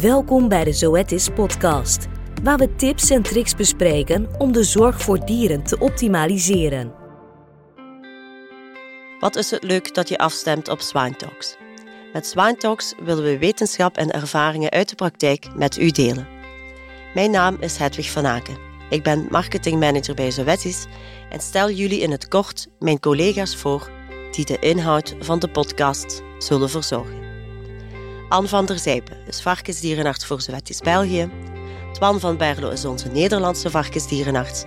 Welkom bij de Zoetis podcast, waar we tips en tricks bespreken om de zorg voor dieren te optimaliseren. Wat is het leuk dat je afstemt op Swine Talks? Met Swine Talks willen we wetenschap en ervaringen uit de praktijk met u delen. Mijn naam is Hedwig van Aken. Ik ben marketingmanager bij Zoetis en stel jullie in het kort mijn collega's voor die de inhoud van de podcast zullen verzorgen. Anne van der Zijpen is varkensdierenarts voor Zoetis België. Twan van Berlo is onze Nederlandse varkensdierenarts.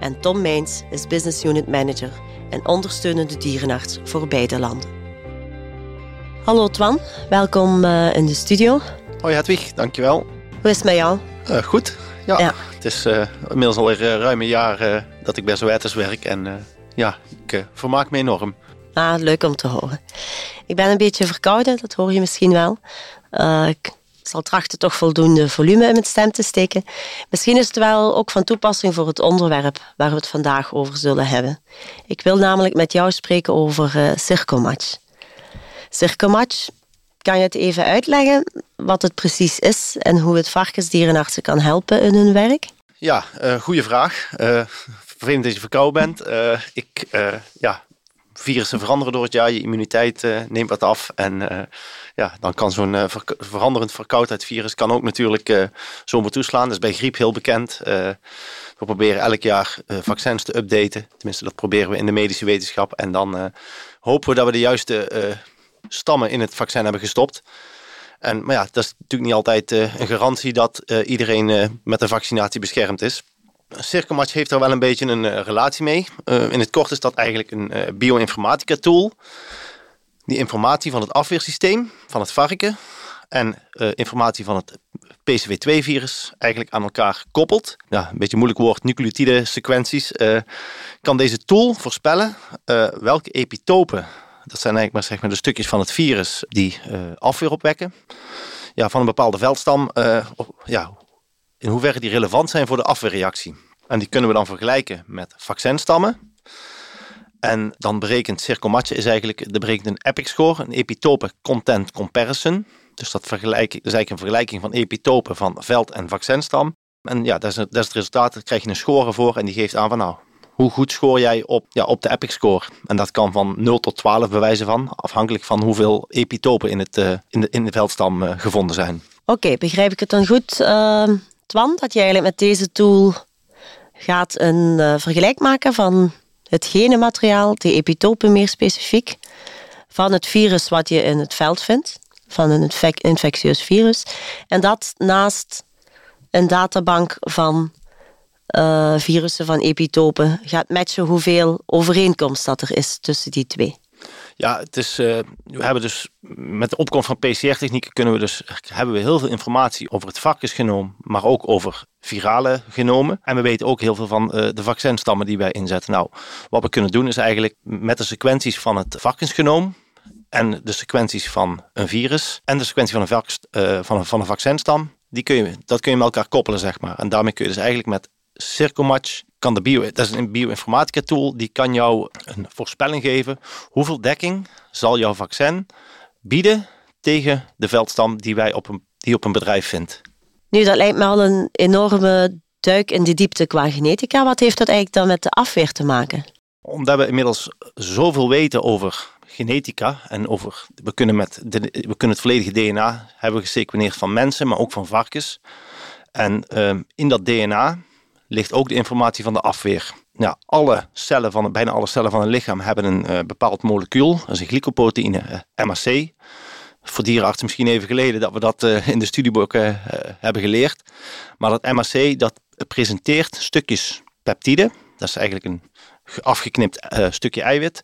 En Tom Meins is business unit manager en ondersteunende dierenarts voor beide landen. Hallo Twan, welkom uh, in de studio. Hoi Hedwig, dankjewel. Hoe is het met jou? Uh, goed, ja. ja. Het is uh, inmiddels alweer ruim een jaar dat ik bij Zoetis werk en ja, ik vermaak me enorm. Ah, leuk om te horen. Ik ben een beetje verkouden, dat hoor je misschien wel. Uh, ik zal trachten toch voldoende volume in mijn stem te steken. Misschien is het wel ook van toepassing voor het onderwerp waar we het vandaag over zullen hebben. Ik wil namelijk met jou spreken over uh, Circomatch. Circomatch, kan je het even uitleggen wat het precies is en hoe het varkensdierenartsen kan helpen in hun werk? Ja, uh, goede vraag. Uh, vervelend dat je verkouden bent. Ik ja, virussen veranderen door het jaar, je immuniteit uh, neemt wat af. En uh, ja, dan kan zo'n ver veranderend verkoudheidsvirus kan ook natuurlijk zomaar toeslaan. Dat is bij griep heel bekend. we proberen elk jaar vaccins te updaten. Tenminste, dat proberen we in de medische wetenschap. En dan hopen we dat we de juiste stammen in het vaccin hebben gestopt. En, maar ja, dat is natuurlijk niet altijd een garantie dat iedereen met een vaccinatie beschermd is. Circumatch heeft er wel een beetje een uh, relatie mee. Uh, in het kort is dat eigenlijk een uh, bioinformatica tool. Die informatie van het afweersysteem van het varken en informatie van het PCV2-virus eigenlijk aan elkaar koppelt. Ja, een beetje moeilijk woord, nucleotide sequenties. kan deze tool voorspellen welke epitopen, dat zijn eigenlijk maar, zeg maar de stukjes van het virus die afweer opwekken. Ja, van een bepaalde veldstam, ja, in hoeverre die relevant zijn voor de afweerreactie. En die kunnen we dan vergelijken met vaccinstammen. En dan berekent Circomatch is eigenlijk, de berekent een EPIC score, een epitope content comparison. Dus dat, vergelijk, dat is eigenlijk een vergelijking van epitopen van veld- en vaccinstam. En ja, dat is, dat is het resultaat, daar krijg je een score voor en die geeft aan van nou, hoe goed scoor jij op, ja, op de EPIC score? En dat kan van 0 tot 12 bewijzen van, afhankelijk van hoeveel epitopen in, het, uh, in, de, in de veldstam uh, gevonden zijn. Oké, begrijp ik het dan goed, uh, Twan, dat je eigenlijk met deze tool gaat een uh, vergelijk maken van het genenmateriaal, de epitopen meer specifiek, van het virus wat je in het veld vindt, van een infectieus virus. En dat naast een databank van uh, virussen van epitopen gaat matchen hoeveel overeenkomst dat er is tussen die twee. Ja, het is, uh, we hebben dus met de opkomst van PCR-technieken kunnen we dus, hebben we heel veel informatie over het varkensgenoom, maar ook over virale genomen. En we weten ook heel veel van uh, de vaccinstammen die wij inzetten. Nou, wat we kunnen doen is eigenlijk met de sequenties van het varkensgenoom en de sequenties van een virus en de sequentie van een, varkens, uh, van een, van een vaccinstam, die kun je, dat kun je met elkaar koppelen, zeg maar. En daarmee kun je dus eigenlijk met Circomatch kan de bio, dat is een bioinformatica tool, die kan jou een voorspelling geven. Hoeveel dekking zal jouw vaccin bieden tegen de veldstam die wij op een, die op een bedrijf vindt? Nu, dat lijkt me al een enorme duik in de diepte qua genetica. Wat heeft dat eigenlijk dan met de afweer te maken? Omdat we inmiddels zoveel weten over genetica en over we kunnen met de, we kunnen het volledige DNA hebben gesequeneerd van mensen, maar ook van varkens. En uh, in dat DNA ligt ook de informatie van de afweer. Ja, alle cellen van, bijna alle cellen van een lichaam hebben een uh, bepaald molecuul. Dat is een glycoproteïne, eh, MAC. Voor dierenartsen misschien even geleden dat we dat uh, in de studieboeken hebben geleerd. Maar dat MAC dat presenteert stukjes peptide. Dat is eigenlijk een afgeknipt stukje eiwit.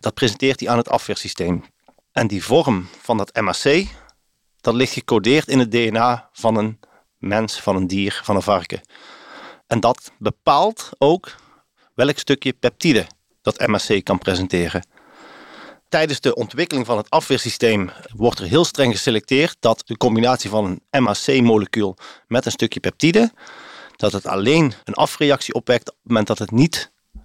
Dat presenteert hij aan het afweersysteem. En die vorm van dat MAC, dat ligt gecodeerd in het DNA van een mens, van een dier, van een varken. En dat bepaalt ook welk stukje peptide dat MSC kan presenteren. Tijdens de ontwikkeling van het afweersysteem wordt er heel streng geselecteerd dat de combinatie van een MAC-molecuul met een stukje peptide, dat het alleen een afreactie opwekt op het moment dat het niet uh,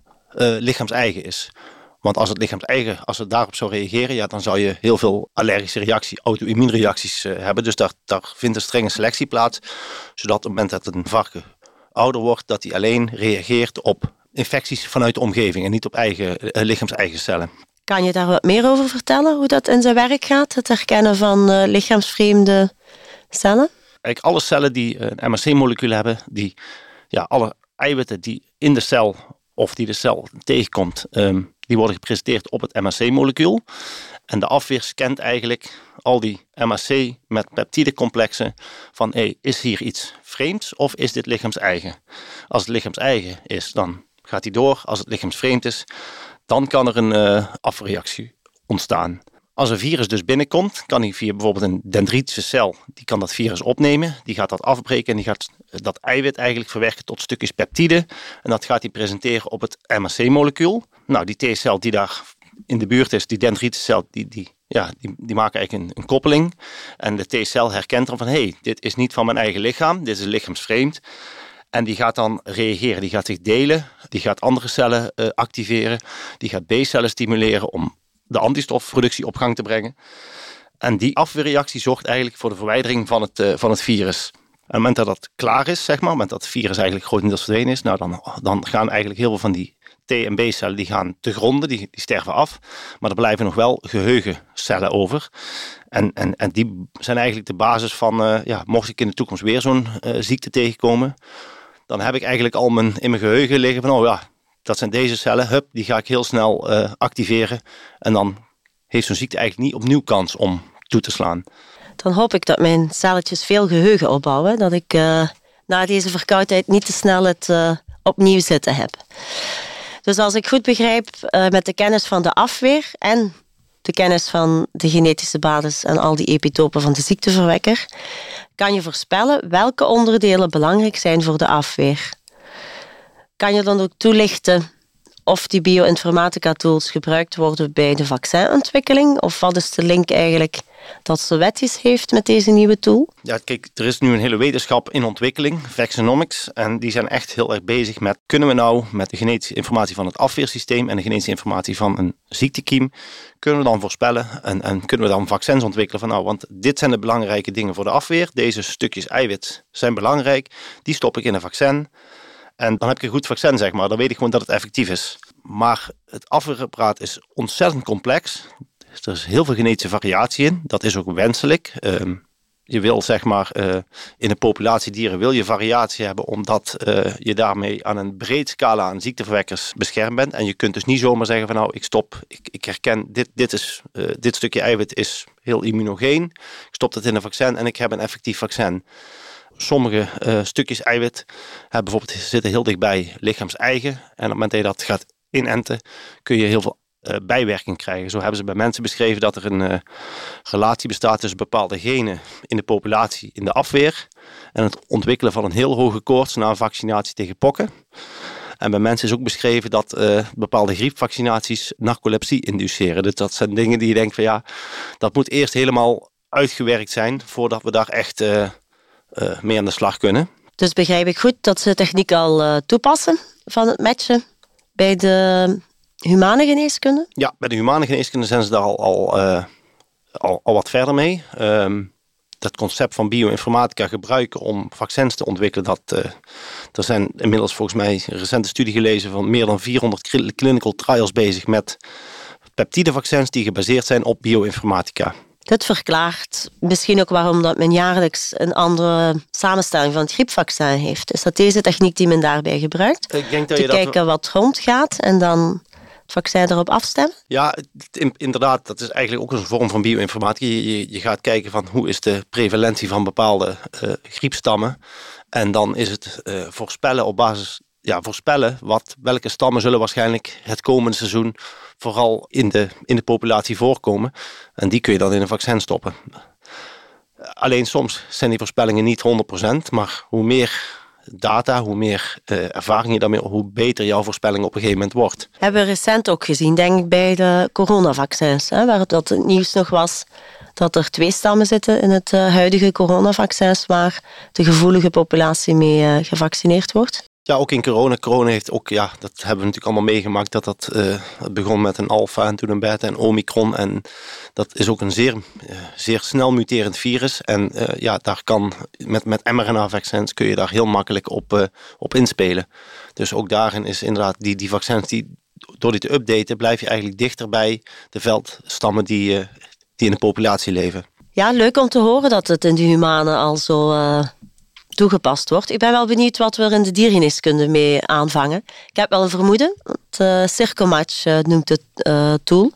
lichaams-eigen is. Want als het lichaam eigen, als het daarop zou reageren, ja, dan zou je heel veel allergische reacties, auto-immuunreacties uh, hebben. Dus daar, daar vindt een strenge selectie plaats, zodat op het moment dat een varken ouder wordt, dat hij alleen reageert op infecties vanuit de omgeving en niet op eigen, uh, lichaams-eigen cellen. Kan je daar wat meer over vertellen, hoe dat in zijn werk gaat, het herkennen van uh, lichaamsvreemde cellen? Eigenlijk alle cellen die een MRC-molecuul hebben, die ja, alle eiwitten die in de cel of die de cel tegenkomt, um, die worden gepresenteerd op het MHC-molecuul. En de afweer scant eigenlijk al die MHC met peptidecomplexen van hey, is hier iets vreemds of is dit lichaams-eigen? Als het lichaams-eigen is, dan gaat hij door. Als het lichaamsvreemd is, dan kan er een uh, afreactie ontstaan. Als een virus dus binnenkomt, kan hij via bijvoorbeeld een dendritische cel, die kan dat virus opnemen, die gaat dat afbreken en die gaat dat eiwit eigenlijk verwerken tot stukjes peptide. En dat gaat hij presenteren op het MHC-molecuul. Nou, die T-cel die daar in de buurt is, die dendritische cel, die, die, ja, die, die maken eigenlijk een, koppeling. En de T-cel herkent dan van, hé, hey, dit is niet van mijn eigen lichaam, dit is lichaamsvreemd. En die gaat dan reageren, die gaat zich delen, die gaat andere cellen uh, activeren, die gaat B-cellen stimuleren om de antistofproductie op gang te brengen. En die afweerreactie zorgt eigenlijk voor de verwijdering van het, uh, van het virus. En op het moment dat dat klaar is, zeg maar, op het moment dat het virus eigenlijk grotendeels verdwenen is, nou dan, dan gaan eigenlijk heel veel van die T- en B-cellen die gaan te gronden, die, die sterven af. Maar er blijven nog wel geheugencellen over. En, en, en die zijn eigenlijk de basis van, uh, ja, mocht ik in de toekomst weer zo'n uh, ziekte tegenkomen, dan heb ik eigenlijk al mijn, in mijn geheugen liggen van, oh ja, dat zijn deze cellen, hup, die ga ik heel snel uh, activeren. En dan heeft zo'n ziekte eigenlijk niet opnieuw kans om toe te slaan. Dan hoop ik dat mijn celletjes veel geheugen opbouwen. Dat ik na deze verkoudheid niet te snel het opnieuw zitten heb. Dus als ik goed begrijp, met de kennis van de afweer en de kennis van de genetische basis en al die epitopen van de ziekteverwekker, kan je voorspellen welke onderdelen belangrijk zijn voor de afweer. Kan je dan ook toelichten of die bioinformatica tools gebruikt worden bij de vaccinontwikkeling? Of wat is de link eigenlijk dat Zoetis heeft met deze nieuwe tool? Ja, kijk, er is nu een hele wetenschap in ontwikkeling, Vaccinomics, en die zijn echt heel erg bezig met, kunnen we nou met de genetische informatie van het afweersysteem en de genetische informatie van een ziektekiem, kunnen we dan voorspellen en, en kunnen we dan vaccins ontwikkelen van nou, want dit zijn de belangrijke dingen voor de afweer, deze stukjes eiwit zijn belangrijk, die stop ik in een vaccin. En dan heb ik een goed vaccin, zeg maar. Dan weet ik gewoon dat het effectief is. Maar het afweerapparaat is ontzettend complex. Er is heel veel genetische variatie in. Dat is ook wenselijk. Uh, je wil zeg maar uh, in een populatie dieren wil je variatie hebben omdat uh, je daarmee aan een breed scala aan ziekteverwekkers beschermd bent. En je kunt dus niet zomaar zeggen van nou ik stop, ik, ik herken dit, dit, is, uh, dit stukje eiwit is heel immunogeen. Ik stop het in een vaccin en ik heb een effectief vaccin sommige uh, stukjes eiwit hebben bijvoorbeeld zitten heel dichtbij lichaams-eigen. En op het moment dat je dat gaat inenten, kun je heel veel uh, bijwerking krijgen. Zo hebben ze bij mensen beschreven dat er een uh, relatie bestaat tussen bepaalde genen in de populatie in de afweer en het ontwikkelen van een heel hoge koorts na een vaccinatie tegen pokken. En bij mensen is ook beschreven dat bepaalde griepvaccinaties narcolepsie induceren. Dus dat zijn dingen die je denkt van ja, dat moet eerst helemaal uitgewerkt zijn voordat we daar echt uh, mee aan de slag kunnen. Dus begrijp ik goed dat ze techniek al uh, toepassen van het matchen bij de humane geneeskunde? Ja, bij de humane geneeskunde zijn ze daar al, al, uh, al, al, wat verder mee. Um, dat concept van bioinformatica gebruiken om vaccins te ontwikkelen, dat, er zijn inmiddels volgens mij een recente studie gelezen van meer dan 400 clinical trials bezig met peptidevaccins die gebaseerd zijn op bioinformatica. Dit verklaart misschien ook waarom dat men jaarlijks een andere samenstelling van het griepvaccin heeft. Is dat deze techniek die men daarbij gebruikt? Ik denk dat te je kijken dat... wat rondgaat en dan het vaccin erop afstemmen? Ja, inderdaad. Dat is eigenlijk ook een vorm van bioinformatica. Je, je gaat kijken van hoe is de prevalentie van bepaalde uh, griepstammen. En dan is het uh, voorspellen op basis ja, voorspellen wat, welke stammen zullen waarschijnlijk het komende seizoen vooral in de, in de populatie voorkomen. En die kun je dan in een vaccin stoppen. Alleen soms zijn die voorspellingen niet 100%, maar hoe meer data, hoe meer uh, ervaring je daarmee, hoe beter jouw voorspelling op een gegeven moment wordt. Hebben we recent ook gezien, denk ik, bij de coronavaccins, hè, waar dat het nieuws nog was dat er twee stammen zitten in het uh, huidige coronavaccins waar de gevoelige populatie mee uh, gevaccineerd wordt. Ja, ook in corona. Corona heeft ook, ja, dat hebben we natuurlijk allemaal meegemaakt. Dat dat, uh, begon met een alfa en toen een beta en omicron. En dat is ook een zeer, uh, zeer snel muterend virus. En uh, ja, daar kan, met, met mRNA-vaccins kun je daar heel makkelijk op, op inspelen. Dus ook daarin is inderdaad die, die vaccins, die, door die te updaten, blijf je eigenlijk dichter bij de veldstammen die, die in de populatie leven. Ja, leuk om te horen dat het in de humanen al zo toegepast wordt. Ik ben wel benieuwd wat we er in de diergeneeskunde mee aanvangen. Ik heb wel een vermoeden. Het uh, Circomatch uh, noemt het uh, tool.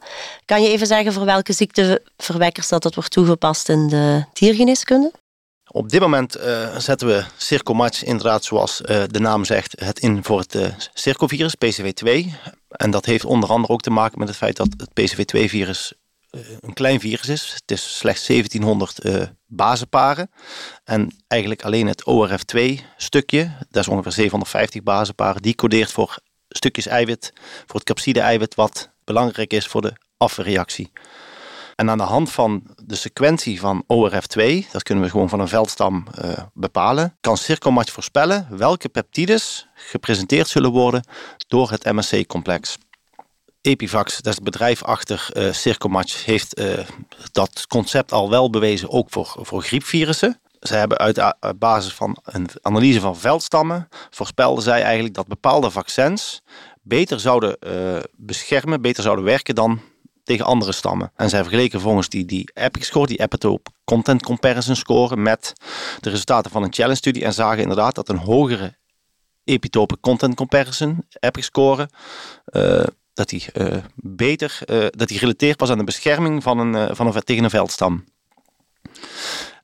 Kan je even zeggen voor welke ziekteverwekkers dat het wordt toegepast in de diergeneeskunde? Op dit moment zetten we Circomatch inderdaad, zoals de naam zegt, het in voor het circovirus, PCV2. En dat heeft onder andere ook te maken met het feit dat het PCV2-virus eh, een klein virus is. Het is slechts 1700 uh, eh, bazenparen. En eigenlijk alleen het ORF2-stukje, dat is ongeveer 750 bazenparen, die codeert voor stukjes eiwit, voor het capside-eiwit, wat belangrijk is voor de afweerreactie. En aan de hand van de sequentie van ORF2, dat kunnen we gewoon van een veldstam uh, bepalen, kan Circomatch voorspellen welke peptides gepresenteerd zullen worden door het MSC-complex. Epivax, dat is het bedrijf achter uh, Circomatch, heeft uh, dat concept al wel bewezen, ook voor, voor griepvirussen. Ze hebben uit uh, basis van een analyse van veldstammen voorspelden zij eigenlijk dat bepaalde vaccins beter zouden beschermen, beter zouden werken dan tegen andere stammen. En zij vergeleken volgens die, die EPIC score, die Epitope Content Comparison score, met de resultaten van een challenge studie en zagen inderdaad dat een hogere epitope content comparison, EPIC score, dat hij uh, beter, uh, dat hij gerelateerd was aan de bescherming van een, uh, van een, tegen een veldstam.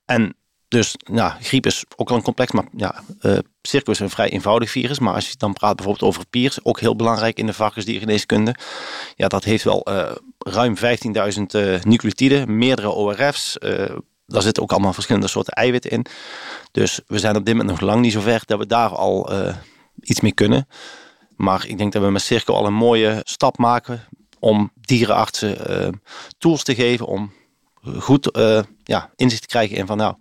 En dus, griep is ook wel een complex, maar ja, circo is een vrij eenvoudig virus. Maar als je dan praat bijvoorbeeld over piers, ook heel belangrijk in de varkensdiergeneeskunde. Ja, dat heeft wel ruim 15.000 nucleotiden, meerdere ORF's. daar zitten ook allemaal verschillende soorten eiwitten in. Dus we zijn op dit moment nog lang niet zo ver dat we daar al iets mee kunnen. Maar ik denk dat we met Circo al een mooie stap maken om dierenartsen uh, tools te geven om goed uh, ja, inzicht te krijgen in van nou,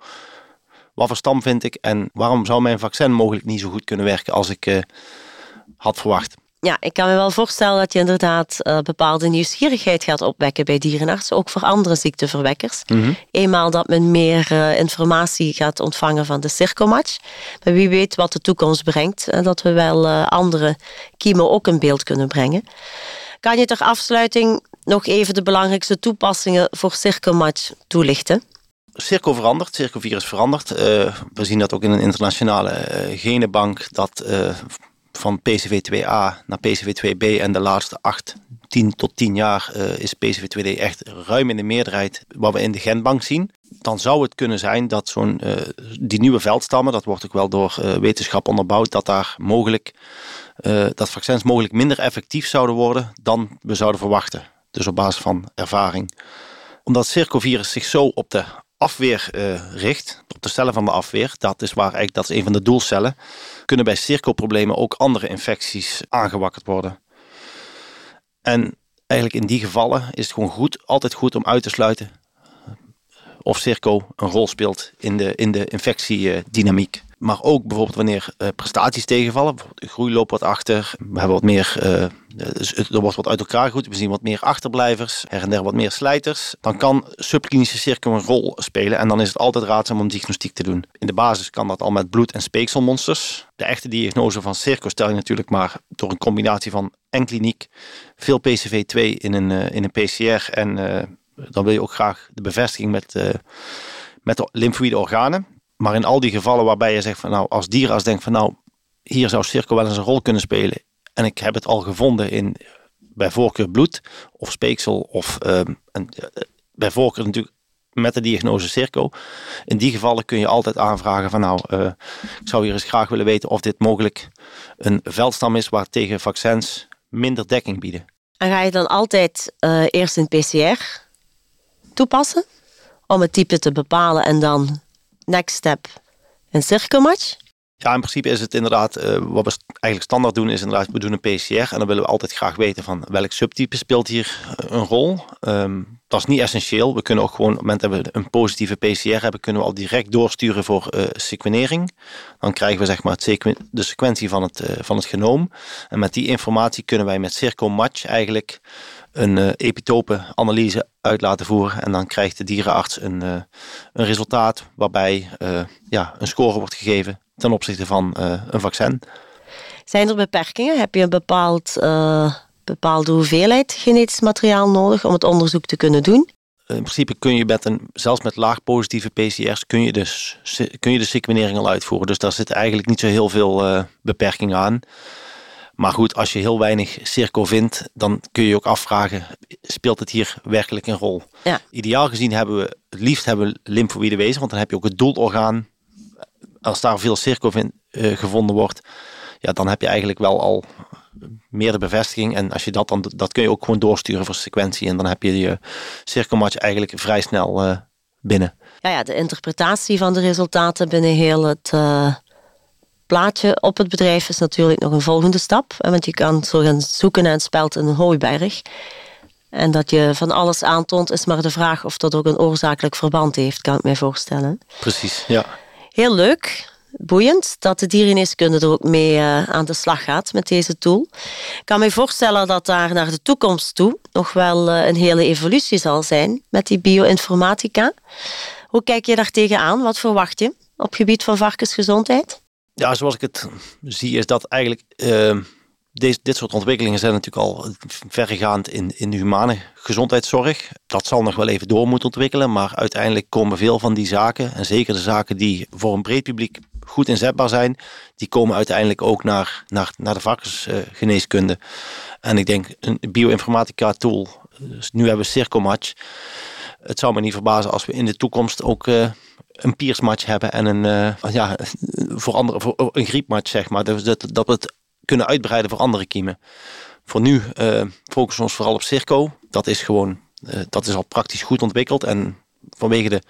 wat voor stam vind ik en waarom zou mijn vaccin mogelijk niet zo goed kunnen werken als ik had verwacht ja, ik kan me wel voorstellen dat je inderdaad uh, bepaalde nieuwsgierigheid gaat opwekken bij dierenartsen, ook voor andere ziekteverwekkers. Mm Eenmaal dat men meer uh, informatie gaat ontvangen van de circomatch. Maar wie weet wat de toekomst brengt en dat we wel uh, andere kiemen ook in beeld kunnen brengen. Kan je ter afsluiting nog even de belangrijkste toepassingen voor circomatch toelichten? Circo verandert, circovirus verandert. we zien dat ook in een internationale genenbank dat van PCV2A naar PCV2B en de laatste 8, 10 tot 10 jaar uh, is PCV2D echt ruim in de meerderheid wat we in de genbank zien. Dan zou het kunnen zijn dat zo'n uh, die nieuwe veldstammen, dat wordt ook wel door uh, wetenschap onderbouwd, dat daar mogelijk dat vaccins mogelijk minder effectief zouden worden dan we zouden verwachten. Dus op basis van ervaring. Omdat circovirus zich zo op de afweer richt, op de cellen van de afweer, dat is waar eigenlijk dat is een van de doelcellen kunnen bij cirkelproblemen ook andere infecties aangewakkerd worden. En eigenlijk in die gevallen is het gewoon goed, altijd goed om uit te sluiten of circo een rol speelt in de, in de infectiedynamiek. Maar ook bijvoorbeeld wanneer uh, prestaties tegenvallen, bijvoorbeeld de groei loopt wat achter, we hebben wat meer, uh, er wordt wat uit elkaar gegroeid, we zien wat meer achterblijvers, her en der wat meer slijters, dan kan subklinische cirkel een rol spelen en dan is het altijd raadzaam om diagnostiek te doen. In de basis kan dat al met bloed- en speekselmonsters. De echte diagnose van circo stel je natuurlijk maar door een combinatie van en kliniek, veel PCV2 in een, uh, in een PCR en dan wil je ook graag de bevestiging met, met de lymfoïde organen. Maar in al die gevallen waarbij je zegt van nou, als dierenarts denkt van nou, hier zou cirkel wel eens een rol kunnen spelen. En ik heb het al gevonden in bij voorkeur bloed of speeksel of uh, bij voorkeur natuurlijk met de diagnose circo. In die gevallen kun je altijd aanvragen van nou, uh, ik zou hier eens graag willen weten of dit mogelijk een veldstam is waar tegen vaccins minder dekking bieden. En ga je dan altijd uh, eerst een PCR toepassen om het type te bepalen en dan next step een cirkelmatch? Ja, in principe is het inderdaad, uh, wat we eigenlijk standaard doen, is inderdaad, we doen een PCR en dan willen we altijd graag weten van welk subtype speelt hier een rol. Um, dat is niet essentieel. We kunnen ook gewoon, op het moment dat we een positieve PCR hebben, kunnen we al direct doorsturen voor uh, sequenering. Dan krijgen we zeg maar de sequentie van het, van het genoom. En met die informatie kunnen wij met Circo-Match eigenlijk een uh, epitope-analyse uit laten voeren. En dan krijgt de dierenarts een, een resultaat waarbij ja, een score wordt gegeven ten opzichte van een vaccin. Zijn er beperkingen? Heb je een bepaald bepaalde hoeveelheid genetisch materiaal nodig om het onderzoek te kunnen doen. In principe kun je met een, zelfs met laag positieve PCR's kun je, dus, kun je de sequenering al uitvoeren. Dus daar zit eigenlijk niet zo heel veel beperking aan. Maar goed, als je heel weinig circo vindt, dan kun je ook afvragen, speelt het hier werkelijk een rol? Ja. Ideaal gezien hebben we, het liefst hebben we lymfoïde wezen, want dan heb je ook het doelorgaan. Als daar veel circo uh, gevonden wordt, ja, dan heb je eigenlijk wel al meer de bevestiging. En als je dat dan, dat kun je ook gewoon doorsturen voor sequentie. En dan heb je je cirkelmatch eigenlijk vrij snel uh, binnen. Ja, ja, de interpretatie van de resultaten binnen heel het uh, plaatje op het bedrijf is natuurlijk nog een volgende stap. Want je kan zo gaan zoeken naar een speld in een hooiberg. En dat je van alles aantoont, is maar de vraag of dat ook een oorzakelijk verband heeft, kan ik mij voorstellen. Precies, ja. Heel leuk boeiend dat de diergeneeskunde er ook mee uh, aan de slag gaat met deze tool. Ik kan me voorstellen dat daar naar de toekomst toe nog wel uh, een hele evolutie zal zijn met die bioinformatica. Hoe kijk je daar tegenaan? Wat verwacht je op gebied van varkensgezondheid? Ja, zoals ik het zie is dat eigenlijk... Uh deze, dit soort ontwikkelingen zijn natuurlijk al verregaand in, in de humane gezondheidszorg. Dat zal nog wel even door moeten ontwikkelen, maar uiteindelijk komen veel van die zaken, en zeker de zaken die voor een breed publiek goed inzetbaar zijn, die komen uiteindelijk ook naar, naar, naar de varkensgeneeskunde. en ik denk een bioinformatica tool, dus nu hebben we Circomatch. Het zou me niet verbazen als we in de toekomst ook uh, een piersmatch hebben en een, uh, ja, voor andere, voor een griepmatch, zeg maar. Dus dat, dat het kunnen uitbreiden voor andere kiemen. Voor nu uh, focussen we ons vooral op Circo. Dat is gewoon, uh, dat is al praktisch goed ontwikkeld. En vanwege de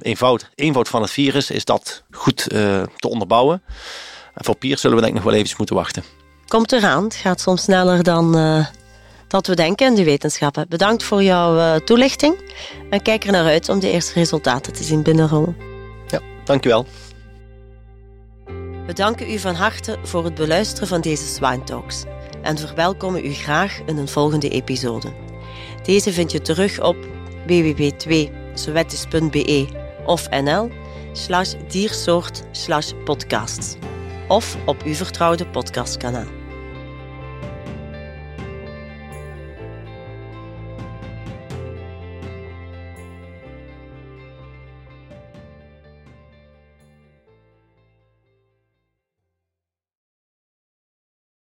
eenvoud, eenvoud van het virus is dat goed te onderbouwen. En voor Pier zullen we denk ik nog wel eventjes moeten wachten. Komt eraan. Het gaat soms sneller dan dat we denken in de wetenschappen. Bedankt voor jouw toelichting. En kijk er naar uit om de eerste resultaten te zien binnenrollen. Ja, dankjewel. We danken u van harte voor het beluisteren van deze Swine Talks en verwelkomen u graag in een volgende episode. Deze vind je terug op www.sowettis.be of nl slash diersoort slash podcasts of op uw vertrouwde podcastkanaal.